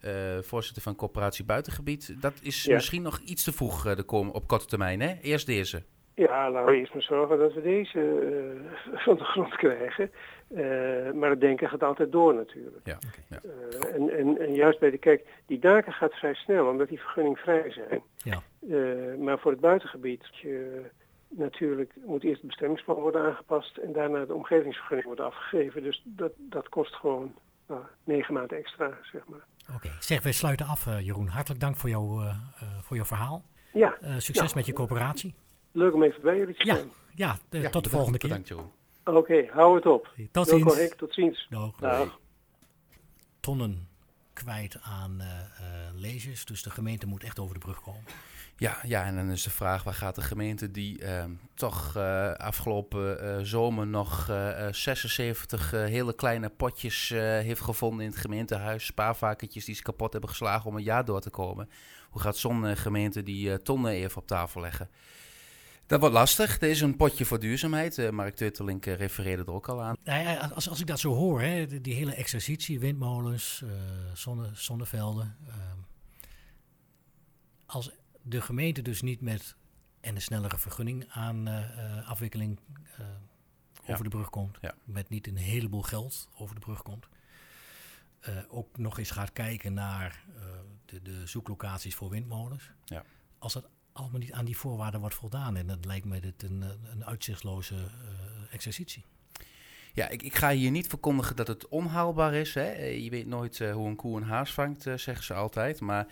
eh, voorzitter van coöperatie Buitengebied. Dat is Ja. misschien nog iets te vroeg eh, de kom, op korte termijn. Hè? Eerst deze. Ja, laten we eerst maar zorgen dat we deze eh, van de grond krijgen. Eh, maar het denken gaat altijd door natuurlijk. Ja. ja. Eh, en, en, en juist bij de, kijk, die daken gaat vrij snel omdat die vergunningvrij zijn. Ja. Maar voor het buitengebied, je, natuurlijk moet eerst het bestemmingsplan worden aangepast en daarna de omgevingsvergunning worden afgegeven. Dus dat, dat kost gewoon nou, negen maanden extra, zeg maar. Oké, zeg, wij sluiten af, Jeroen. Hartelijk dank voor, jou, voor jouw verhaal. Ja. succes met je coöperatie. Leuk om even bij jullie te zijn. Ja, ja, ja tot de volgende keer. Bedankt, Jeroen. Oké, hou het op. Tot ziens. Tot ziens. Dag. Dag. Tonnen kwijt aan uh, lezers, dus de gemeente moet echt over de brug komen. Ja, ja, en dan is de vraag, waar gaat de gemeente die uh, toch uh, afgelopen uh, zomer nog 76 hele kleine potjes heeft gevonden in het gemeentehuis, spaarvakertjes die ze kapot hebben geslagen om een jaar door te komen. Hoe gaat zo'n gemeente die tonnen even op tafel leggen? Dat wordt lastig. Er is een potje voor duurzaamheid. Mark Tuttelink refereerde er ook al aan. Ja, als, als ik dat zo hoor, hè, die, hele exercitie, windmolens, zonne, zonnevelden. Ehm, als de gemeente dus niet met en een snellere vergunning aan afwikkeling ja. over de brug komt. Ja. Met niet een heleboel geld over de brug komt. Ook nog eens gaat kijken naar de, de, zoeklocaties voor windmolens. Ja. Als dat allemaal niet aan die voorwaarden wordt voldaan. En dat lijkt me dit een, een uitzichtloze exercitie. Ja, ik, ik, ga hier niet verkondigen dat het onhaalbaar is. Hè. Je weet nooit hoe een koe een haas vangt, zeggen ze altijd. Maar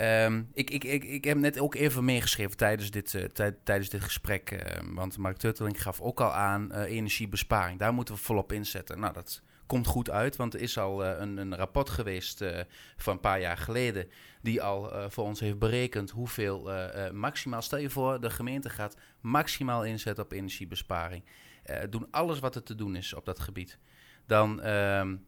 Um, ik, ik, ik, heb net ook even meegeschreven tijdens dit, tij, tijdens dit gesprek. Want Mark Turteling gaf ook al aan energiebesparing. Daar moeten we volop inzetten. Nou, dat komt goed uit, want er is al een, een, rapport geweest van een paar jaar geleden. die al voor ons heeft berekend hoeveel maximaal. Stel je voor, de gemeente gaat maximaal inzetten op energiebesparing. doen alles wat er te doen is op dat gebied. Dan. Um,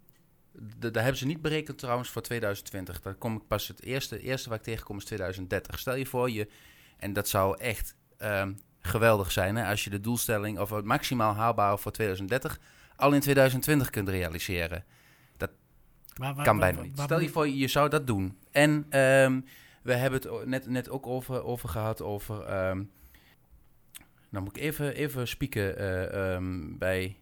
daar hebben ze niet berekend trouwens voor 2020. Daar kom ik pas het eerste, eerste waar ik tegenkom is 2030. Stel je voor je, en dat zou echt um, geweldig zijn hè, als je de doelstelling of het maximaal haalbare voor 2030 al in 2020 kunt realiseren. Dat maar, waar, kan bijna niet. Stel je voor je zou dat doen. En um, we hebben het net, net ook over, over gehad over. Um, nou moet ik even, even spieken uh, bij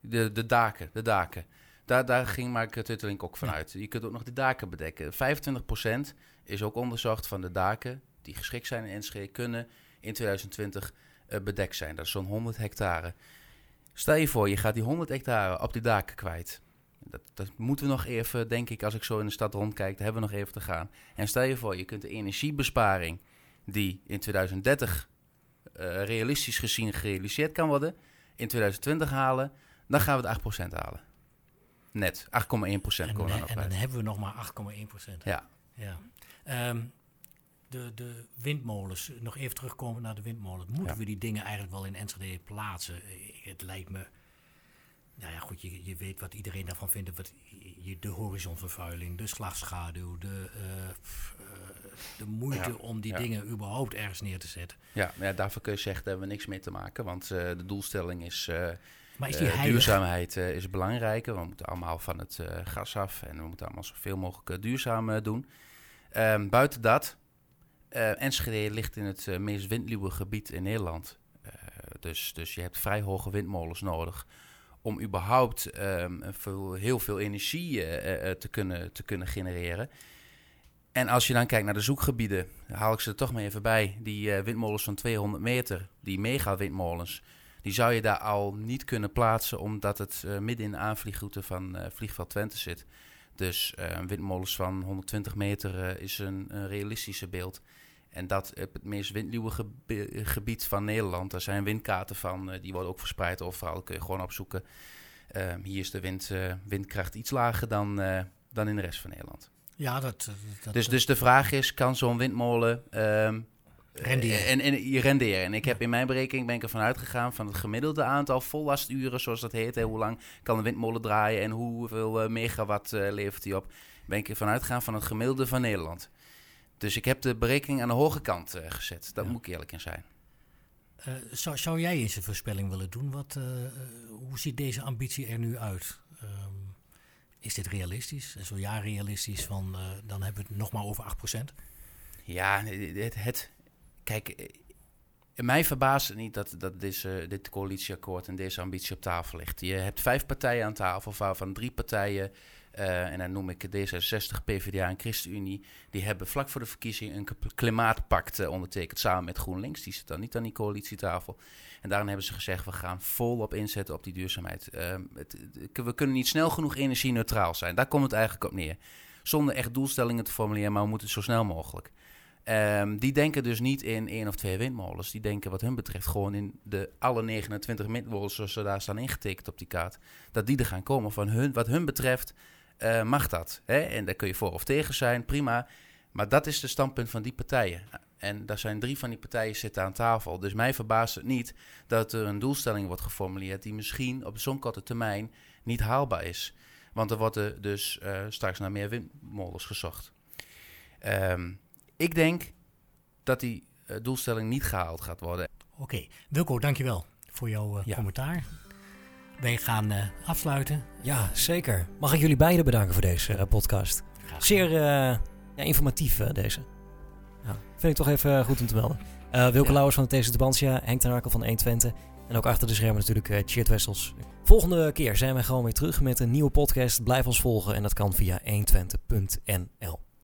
de, de daken. De daken. Daar, daar ging Mark Tuttelink ook vanuit. Je kunt ook nog de daken bedekken. 25% is ook onderzocht van de daken die geschikt zijn in Enschede... kunnen in 2020 uh, bedekt zijn. Dat is zo'n 100 hectare. Stel je voor, je gaat die 100 hectare op die daken kwijt. Dat, dat, moeten we nog even, denk ik, als ik zo in de stad rondkijk, daar hebben we nog even te gaan. En stel je voor, je kunt de energiebesparing die in 2030 uh, realistisch gezien gerealiseerd kan worden, in 2020 halen, dan gaan we het 8% halen. Net, 8,1 procent. En, dan, en dan hebben we nog maar 8,1 procent. Ja. ja. Um, de, de windmolens, nog even terugkomen naar de windmolens. Moeten ja. we die dingen eigenlijk wel in Enschede plaatsen? Het lijkt me... Nou ja, goed, je, je weet wat iedereen daarvan vindt. Wat, je, de horizonvervuiling, de slagschaduw, de, uh, de moeite ja. om die ja. dingen überhaupt ergens neer te zetten. Ja, ja, daarvoor kun je zeggen, daar hebben we niks mee te maken. Want uh, de doelstelling is... Maar is die uh, duurzaamheid uh, is belangrijker. We moeten allemaal van het uh, gas af en we moeten allemaal zoveel mogelijk duurzaam doen. Um, buiten dat, Enschede ligt in het meest windluwe gebied in Nederland. dus, dus je hebt vrij hoge windmolens nodig om überhaupt veel, heel veel energie te, kunnen, te kunnen genereren. En als je dan kijkt naar de zoekgebieden, haal ik ze er toch maar even bij. Die windmolens van 200 meter, die mega-windmolens die zou je daar al niet kunnen plaatsen, omdat het midden in de aanvliegroute van Vliegveld Twente zit. Dus windmolens van 120 meter is een, een, realistische beeld. En dat op het meest windluwe gebi gebied van Nederland. Daar zijn windkaarten van, die worden ook verspreid overal. Kun je gewoon opzoeken. Ehm, hier is de wind, windkracht iets lager dan, dan in de rest van Nederland. Ja, dat, dat dus, dus de vraag is, kan zo'n windmolen um, renderen. En, en je renderen. En ik heb in mijn berekening ben ik ervan uitgegaan van het gemiddelde aantal vollasturen, zoals dat heet. Hè, hoe lang kan een windmolen draaien en hoeveel uh, megawatt uh, levert die op. Ben ik ervan uitgegaan van het gemiddelde van Nederland. Dus ik heb de berekening aan de hoge kant uh, gezet. Dat ja. moet ik eerlijk in zijn. Uh, zou, zou jij eens een voorspelling willen doen? Wat, uh, hoe ziet deze ambitie er nu uit? Um, is dit realistisch? En zo ja, realistisch, van, dan hebben we het nog maar over 8%. Ja, het, het, kijk, mij verbaast het niet dat, dat deze, dit coalitieakkoord en deze ambitie op tafel ligt. Je hebt vijf partijen aan tafel, waarvan drie partijen eh, en dan noem ik D66, PvdA en ChristenUnie, die hebben vlak voor de verkiezing een klimaatpact uh, ondertekend samen met GroenLinks. Die zit dan niet aan die coalitietafel. En daarin hebben ze gezegd, we gaan volop inzetten op die duurzaamheid. Ehm, we kunnen niet snel genoeg energie-neutraal zijn. Daar komt het eigenlijk op neer. Zonder echt doelstellingen te formuleren, maar we moeten het zo snel mogelijk. Ehm, die denken dus niet in één of twee windmolens. Die denken wat hun betreft gewoon in de alle 29 windmolens zoals ze daar staan ingetekend op die kaart. Dat die er gaan komen. Van hun, wat hun betreft uh, mag dat. Hè? En daar kun je voor of tegen zijn, prima. Maar dat is de standpunt van die partijen. En daar zijn drie van die partijen zitten aan tafel. Dus mij verbaast het niet dat er een doelstelling wordt geformuleerd die misschien op zo'n korte termijn niet haalbaar is. Want er worden dus uh, straks naar meer windmolens gezocht. Um, ik denk dat die uh, doelstelling niet gehaald gaat worden. Oké, okay. Wilco, dankjewel voor jouw uh, ja. commentaar. Wij gaan uh, afsluiten. Ja, zeker. Mag ik jullie beiden bedanken voor deze podcast. Zeer ja, informatief deze. Ja, vind ik toch even goed om te melden. Wilco ja. Lauwers van de TC Tubantia, Henk ten Arkel van 120 en ook achter de schermen natuurlijk uh, Cheert Wessels. Volgende keer zijn we gewoon weer terug met een nieuwe podcast. Blijf ons volgen en dat kan via 120.nl.